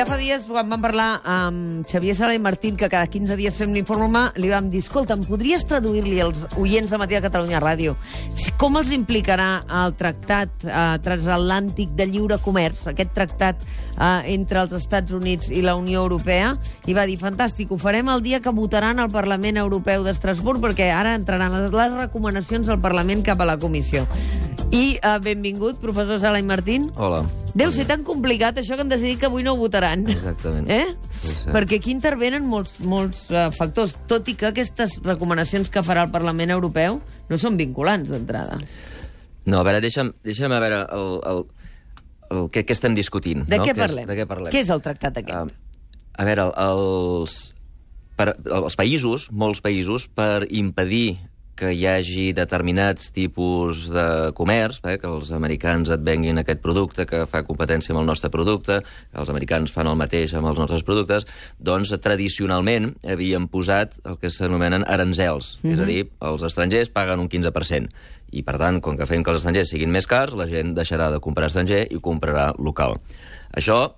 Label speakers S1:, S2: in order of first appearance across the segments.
S1: Ja fa dies, quan vam parlar amb Xavier Sala i Martín, que cada 15 dies fem l'informe, li vam dir, escolta, em podries traduir-li als oients de Matí de Catalunya Ràdio com els implicarà el tractat eh, transatlàntic de lliure comerç, aquest tractat eh, entre els Estats Units i la Unió Europea? I va dir, fantàstic, ho farem el dia que votaran al Parlament Europeu d'Estrasburg, perquè ara entraran les, les recomanacions del Parlament cap a la Comissió. I eh, benvingut, professor Sala i Martín.
S2: Hola.
S1: Deu ser tan complicat això que han decidit que avui no ho votaran.
S2: Exactament.
S1: Eh?
S2: Sí, sí.
S1: Perquè aquí intervenen molts, molts uh, factors, tot i que aquestes recomanacions que farà el Parlament Europeu no són vinculants d'entrada.
S2: No, a veure, deixa'm, deixa'm a veure el, el, el, què, què estem discutint.
S1: De
S2: no?
S1: què
S2: és-
S1: parlem?
S2: de què parlem?
S1: Què és el tractat aquest?
S2: Uh, a veure, els, per, els països, molts països, per impedir que hi hagi determinats tipus de comerç, eh, que els americans et venguin aquest producte que fa competència amb el nostre producte, que els americans fan el mateix amb els nostres productes, doncs tradicionalment havien posat el que s'anomenen aranzels, mm -hmm. és a dir, els estrangers paguen un 15%, i per tant, com que fem que els estrangers siguin més cars, la gent deixarà de comprar estranger i comprarà local. Això a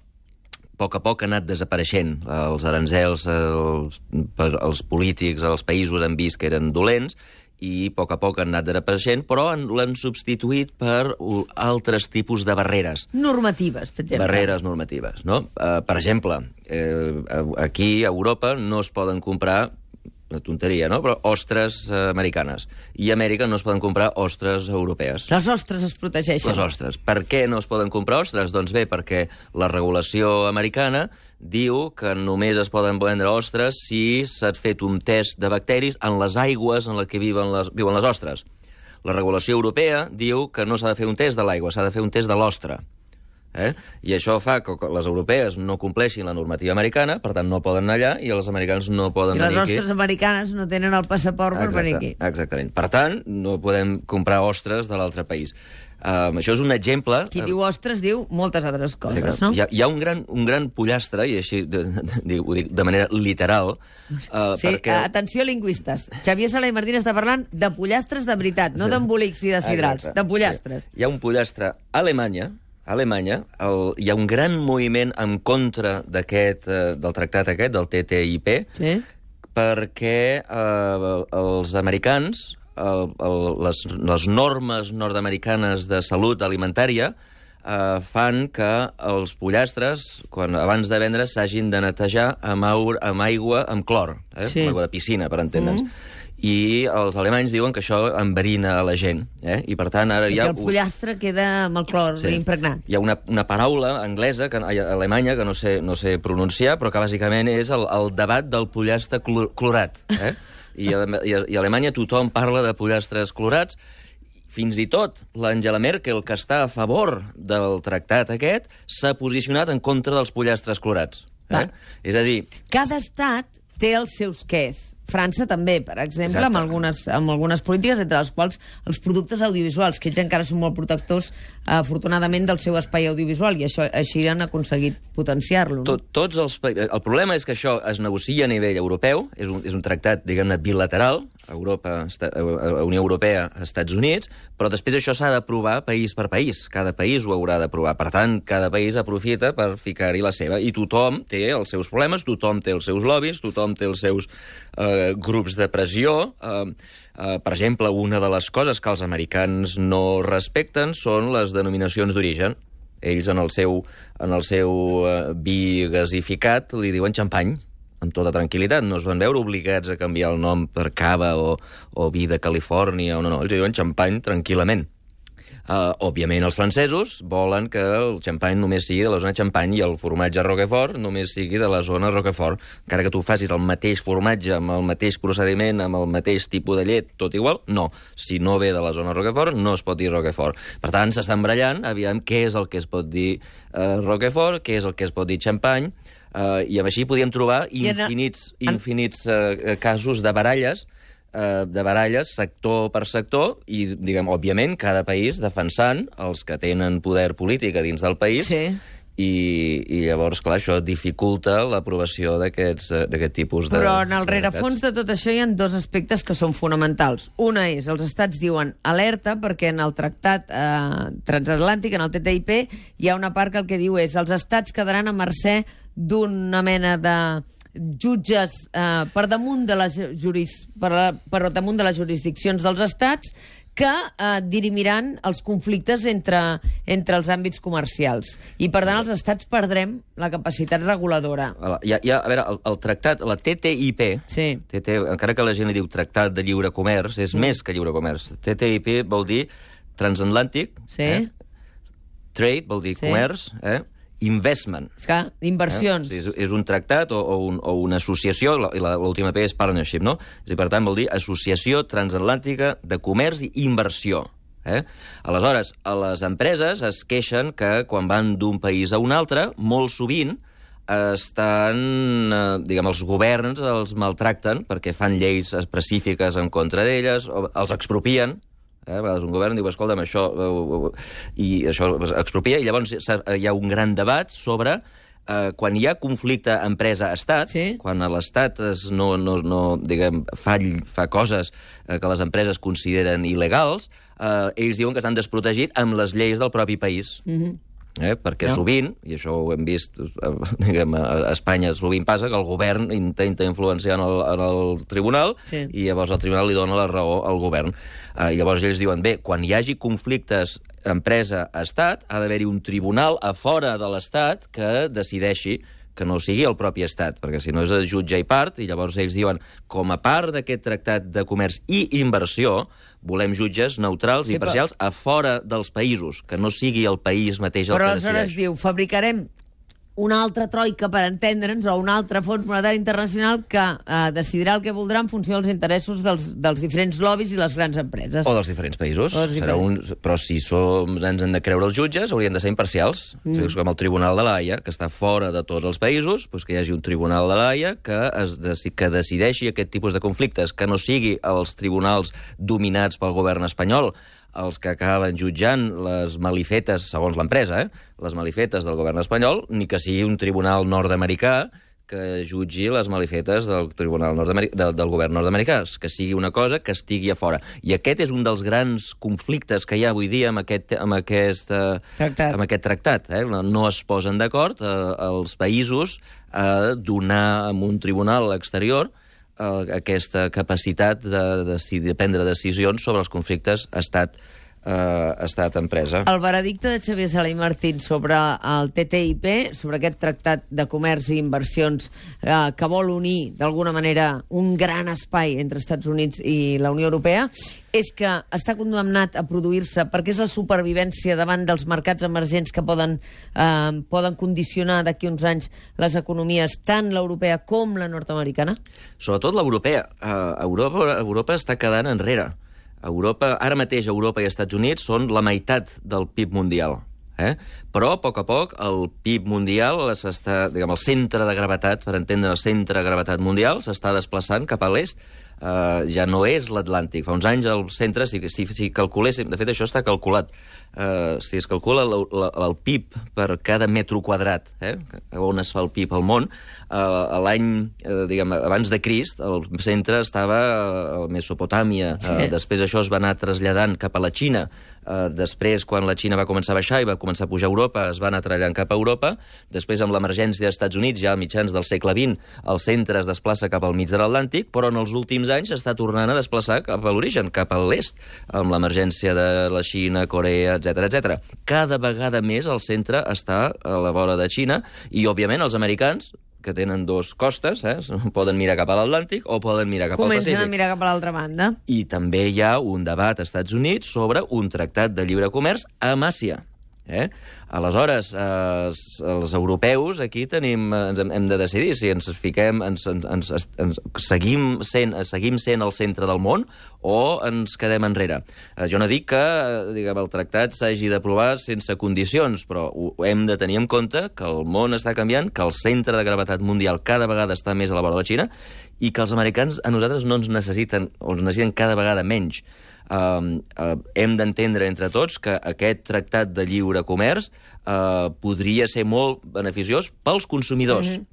S2: poc a poc ha anat desapareixent. Els aranzels, els, els polítics, els països han vist que eren dolents i a poc a poc han anat desapareixent, però han- l'han substituït per altres tipus de barreres.
S1: Normatives, per exemple.
S2: Barreres normatives, no? Uh, per exemple, eh, aquí a Europa no es poden comprar una tonteria, no? Però ostres eh, americanes. I a Amèrica no es poden comprar ostres europees.
S1: Les ostres es protegeixen.
S2: Les ostres. Per què no es poden comprar ostres? Doncs bé, perquè la regulació americana diu que només es poden vendre ostres si s'ha fet un test de bacteris en les aigües en les que viuen les, viuen les ostres. La regulació europea diu que no s'ha de fer un test de l'aigua, s'ha de fer un test de l'ostre. Eh? I això fa que les europees no compleixin la normativa americana, per tant no poden anar allà, i els americans no poden
S1: I les
S2: venir aquí.
S1: americanes no tenen el passaport per venir aquí.
S2: exactament. Per tant, no podem comprar ostres de l'altre país. Um, això és un exemple...
S1: Qui diu ostres diu moltes altres
S2: Sí,
S1: coses,
S2: clar.
S1: no?
S2: Hi ha, hi ha un, gran, un gran pollastre, i així de, de, de, ho dic de manera literal, uh,
S1: Sí,
S2: perquè...
S1: atenció lingüistes. Xavier Sala i Martín està parlant de pollastres de veritat, no
S2: Sí.
S1: d'embolics i de sidrals,
S2: Exacte.
S1: de pollastres.
S2: Sí. Hi ha un pollastre a Alemanya, a Alemanya el, hi ha un gran moviment en contra d'aquest, eh, del tractat aquest, del TTIP,
S1: Sí?
S2: perquè eh, els americans, el, el, les, les normes nord-americanes de salut alimentària eh, fan que els pollastres, quan, abans de vendre, s'hagin de netejar amb, aur, amb aigua, amb clor, eh?
S1: Sí.
S2: amb aigua de piscina, per entendre'ns. Mm. I els alemanys diuen que això enverina a la gent. Eh? I per tant, ara hi
S1: Perquè
S2: ha...
S1: el pollastre queda amb el clor
S2: Sí.
S1: impregnat.
S2: Hi ha una, una paraula anglesa, que, alemanya, que no sé, no sé pronunciar, però que bàsicament és el, el debat del pollastre clor, clorat. Eh? I, i, I a Alemanya tothom parla de pollastres clorats, fins i tot l'Angela Merkel, que està a favor del tractat aquest, s'ha posicionat en contra dels pollastres clorats. Eh?
S1: Va.
S2: És a dir,
S1: Cada estat té els seus quès. França també, per exemple,
S2: Exacte.
S1: amb algunes, amb algunes polítiques, entre les quals els productes audiovisuals, que ells encara són molt protectors, afortunadament, del seu espai audiovisual, i això així han aconseguit potenciar-lo. no?
S2: Tot, tots els El problema és que això es negocia a nivell europeu, és un, és un tractat, diguem-ne, bilateral, Europa, esta, eh, Unió Europea, Estats Units, però després això s'ha d'aprovar país per país. Cada país ho haurà d'aprovar. Per tant, cada país aprofita per ficar-hi la seva. I tothom té els seus problemes, tothom té els seus lobbies, tothom té els seus eh, grups de pressió. Eh, eh, per exemple, una de les coses que els americans no respecten són les denominacions d'origen. Ells en el seu, en el seu eh, vi gasificat li diuen xampany, amb tota tranquil·litat. No es van veure obligats a canviar el nom per cava o, o vi de Califòrnia o no, no. Ells diuen xampany tranquil·lament. Uh, òbviament, els francesos volen que el xampany només sigui de la zona xampany i el formatge Roquefort només sigui de la zona Roquefort. Encara que tu facis el mateix formatge, amb el mateix procediment, amb el mateix tipus de llet, tot igual, no. Si no ve de la zona Roquefort, no es pot dir Roquefort. Per tant, s'estan barallant, aviam què és el que es pot dir uh, Roquefort, què és el que es pot dir xampany, uh, i amb així podíem trobar infinits, infinits uh, casos de baralles eh, de baralles sector per sector i, diguem, òbviament, cada país defensant els que tenen poder polític a dins del país
S1: Sí.
S2: i, i llavors, clar, això dificulta l'aprovació eh, d'aquest tipus de...
S1: Però en el rerefons de tot això hi ha dos aspectes que són fonamentals. Una és, els estats diuen alerta, perquè en el tractat eh, transatlàntic, en el TTIP, hi ha una part que el que diu és els estats quedaran a mercè d'una mena de jutges eh, per damunt de les juris, per, per damunt de les jurisdiccions dels estats que eh, dirimiran els conflictes entre, entre els àmbits comercials. I, per tant, els estats perdrem la capacitat reguladora.
S2: Hi ha, a veure, el, el tractat, la TTIP,
S1: Sí.
S2: TT, encara que la gent li diu Tractat de Lliure Comerç, és més que Lliure Comerç. TTIP vol dir transatlàntic,
S1: Sí.
S2: eh? trade vol dir
S1: Sí.
S2: comerç, eh? Investment.
S1: Clar, inversions.
S2: Eh? És, és un tractat o, o, un, o una associació, i l'última P és partnership, no? És dir, per tant, vol dir Associació Transatlàntica de Comerç i Inversió. Eh? Aleshores, a les empreses es queixen que quan van d'un país a un altre, molt sovint estan, eh, diguem, els governs els maltracten perquè fan lleis específiques en contra d'elles, o els expropien, Eh? A vegades un govern diu, escolta'm, això... eh, I això es expropia, i llavors s'ha- hi ha un gran debat sobre eh, quan hi ha conflicte empresa-estat,
S1: Sí.
S2: quan l'Estat es no, no, no, diguem, fa, fa coses eh, que les empreses consideren il·legals, eh, ells diuen que estan desprotegits amb les lleis del propi país. Mm -hmm. Eh? Perquè
S1: Ja.
S2: sovint, i això ho hem vist eh, diguem, a Espanya, sovint passa que el govern intenta influenciar en el, en el tribunal
S1: Sí.
S2: i llavors el tribunal li dona la raó al govern. Eh, llavors ells diuen, bé, quan hi hagi conflictes empresa-estat, ha d'haver-hi un tribunal a fora de l'Estat que decideixi que no sigui el propi estat, perquè si no és el jutge i part, i llavors ells diuen, com a part d'aquest tractat de comerç i inversió, volem jutges neutrals
S1: Sí,
S2: i imparcials a fora dels països, que no sigui el país mateix el
S1: Però
S2: que
S1: aleshores
S2: decideix.
S1: diu, fabricarem una altra troika per entendre'ns o un altre fons monetari internacional que eh, decidirà el que voldrà en funció dels interessos dels, dels diferents lobbies i les grans empreses.
S2: O dels diferents països.
S1: Dels
S2: Serà un... Però si som, ens hem de creure els jutges, haurien de ser imparcials. Mm. O sigui, com el Tribunal de l'Haia, que està fora de tots els països, doncs que hi hagi un Tribunal de l'Haia que, es deci que decideixi aquest tipus de conflictes, que no sigui els tribunals dominats pel govern espanyol, els que acaben jutjant les malifetes, segons l'empresa, eh? les malifetes del govern espanyol, ni que sigui un tribunal nord-americà que jutgi les malifetes del tribunal nord de, del govern nord-americà, que sigui una cosa que estigui a fora. I aquest és un dels grans conflictes que hi ha avui dia amb aquest, amb aquest, eh,
S1: Tractat.
S2: amb aquest tractat. Eh? No- No es posen d'acord eh, els països a donar a un tribunal exterior eh, aquesta capacitat de, de, de prendre decisions sobre els conflictes estat eh, estat-empresa.
S1: El veredicte de Xavier Sala i Martín sobre el TTIP, sobre aquest tractat de comerç i inversions eh, que vol unir, d'alguna manera, un gran espai entre Estats Units i la Unió Europea, és que està condemnat a produir-se perquè és la supervivència davant dels mercats emergents que poden, eh, poden condicionar d'aquí uns anys les economies, tant l'europea com la nord-americana?
S2: Sobretot l'europea. Uh, Europa, Europa està quedant enrere. Europa, ara mateix Europa i Estats Units són la meitat del PIB mundial. Eh? Però, a poc a poc, el PIB mundial, s'està, diguem, el centre de gravetat, per entendre el centre de gravetat mundial, s'està desplaçant cap a l'est. Uh, ja no és l'Atlàntic. Fa uns anys el centre, si, si, si calculéssim... De fet, això està calculat. Uh, si es calcula el, el, el PIB per cada metro quadrat, eh? on es fa el PIB al món, uh, l'any, uh, diguem, abans de Crist, el centre estava a Mesopotàmia.
S1: Sí.
S2: Uh, després això es va anar traslladant cap a la Xina. Uh, després, quan la Xina va començar a baixar i va començar a pujar a Europa, es va anar traslladant cap a Europa. Després, amb l'emergència dels Estats Units, ja a mitjans del segle XX, el centre es desplaça cap al mig de l'Atlàntic, però en els últims anys s'està tornant a desplaçar cap a l'origen, cap a l'est, amb l'emergència de la Xina, Corea, etc etc. Cada vegada més el centre està a la vora de Xina i, òbviament, els americans que tenen dos costes, eh? poden mirar cap a l'Atlàntic o poden mirar cap al
S1: Comencen
S2: Pacífic.
S1: a mirar cap a l'altra banda.
S2: I també hi ha un debat als Estats Units sobre un tractat de lliure comerç amb Àsia. Eh? Aleshores, eh, els, europeus aquí tenim, eh, ens hem, hem de decidir si ens fiquem, ens, ens, ens, ens seguim, sent, seguim sent el centre del món o ens quedem enrere. Eh, jo no dic que eh, diguem, el tractat s'hagi d'aprovar sense condicions, però ho, ho hem de tenir en compte que el món està canviant, que el centre de gravetat mundial cada vegada està més a la vora de la Xina i que els americans a nosaltres no ens necessiten, o ens necessiten cada vegada menys. Eh, hem d'entendre entre tots que aquest tractat de lliure comerç eh, podria ser molt beneficiós pels consumidors. Mm -hmm.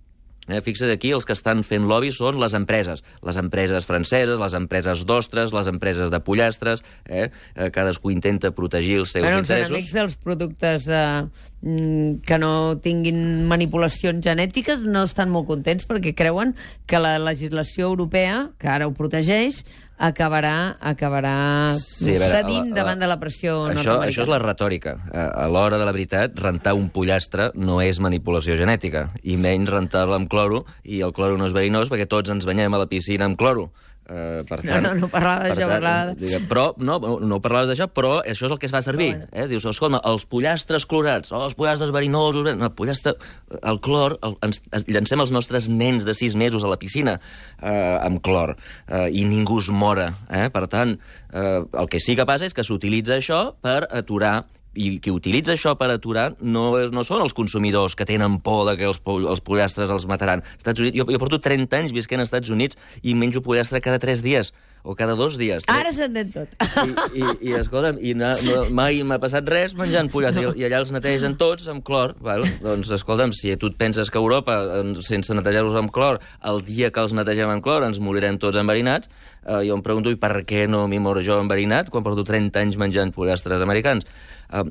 S2: Eh, fixa't aquí, els que estan fent lobby són les empreses. Les empreses franceses, les empreses d'ostres, les empreses de pollastres... Eh? eh cadascú intenta protegir els seus
S1: bueno,
S2: interessos.
S1: Els enemics dels productes eh, que no tinguin manipulacions genètiques no estan molt contents perquè creuen que la legislació europea, que ara ho protegeix, acabarà, acabarà sí, veure, cedint la, la, davant de la pressió
S2: això, això és la retòrica. A, a l'hora de la veritat, rentar un pollastre no és manipulació genètica, i menys rentar-lo amb cloro, i el cloro no és verinós perquè tots ens banyem a la piscina amb cloro.
S1: Uh, per tant, no, no, no parlava d'això, parlava...
S2: Diguem, però, no, no parlaves d'això, però això és el que es fa servir. Bueno. Eh? Dius, escolta, els pollastres clorats, oh, els pollastres verinosos... No, pollastre, el clor, el, ens, llancem els nostres nens de sis mesos a la piscina eh, amb clor, eh, i ningú es mora. Eh? Per tant, eh, el que sí que passa és que s'utilitza això per aturar i qui utilitza això per aturar no, és, no són els consumidors que tenen por de que els, els pollastres els mataran. Estats Units, jo, jo porto 30 anys visquent als Estats Units i menjo pollastre cada 3 dies o cada dos dies.
S1: Ara s'entén tot.
S2: I, i, i escolta'm, i no, no, mai m'ha passat res menjant pollastre, no. i, i allà els netegen tots amb clor. Bueno, doncs, escolta'm, si tu et penses que a Europa, sense netejar-los amb clor, el dia que els netegem amb clor ens morirem tots enverinats, eh, jo em pregunto, i per què no m'hi moro jo enverinat quan porto 30 anys menjant pollastres americans? Eh,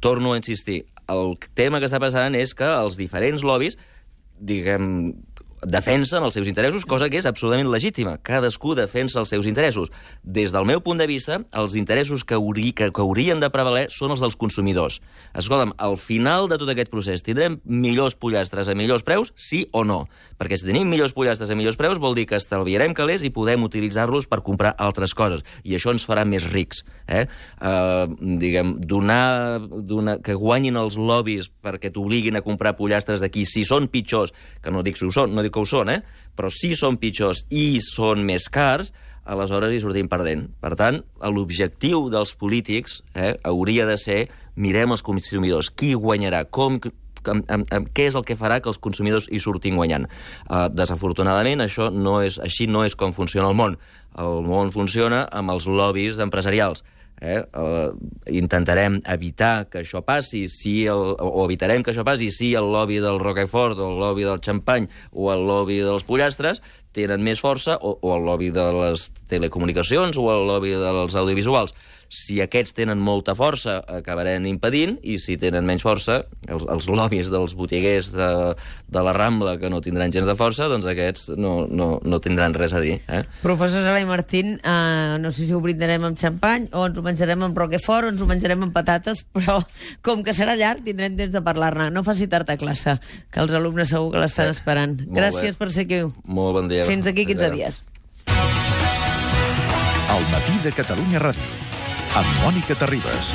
S2: torno a insistir, el tema que està passant és que els diferents lobbies diguem, defensen els seus interessos, cosa que és absolutament legítima. Cadascú defensa els seus interessos. Des del meu punt de vista, els interessos que, hauri, que, que haurien de prevaler són els dels consumidors. Escolta'm, al final de tot aquest procés, tindrem millors pollastres a millors preus, sí o no? Perquè si tenim millors pollastres a millors preus vol dir que estalviarem calés i podem utilitzar-los per comprar altres coses. I això ens farà més rics. Eh? Uh, diguem, donar, donar, que guanyin els lobbies perquè t'obliguin a comprar pollastres d'aquí, si són pitjors, que no dic si ho són, no dic que ho són, eh? però si són pitjors i són més cars, aleshores hi sortim perdent. Per tant, l'objectiu dels polítics eh, hauria de ser mirem els consumidors, qui guanyarà, com, amb, amb, amb, què és el que farà que els consumidors hi surtin guanyant. Uh, desafortunadament, això no és, així no és com funciona el món. El món funciona amb els lobbies empresarials. Eh? Uh, intentarem evitar que això passi, si el, o evitarem que això passi si el lobby del Roquefort, o el lobby del xampany, o el lobby dels pollastres tenen més força, o, o el lobby de les telecomunicacions, o el lobby dels audiovisuals. Si aquests tenen molta força, acabarem impedint, i si tenen menys força, els, els lobbies dels botiguers de, de la Rambla, que no tindran gens de força, doncs aquests no, no, no tindran res a dir. Eh?
S1: Professor Sala i Martín, uh, no sé si ho brindarem amb xampany, o ens ho menjarem amb roquefort, o ens ho menjarem amb patates, però com que serà llarg, tindrem temps de parlar-ne. No faci tard a classe, que els alumnes segur que l'estan sí. esperant. Molt Gràcies bé. per ser aquí.
S2: Molt bon dia.
S1: Fins aquí 15 dies.
S3: El matí de Catalunya Ràdio amb Mònica Terribas.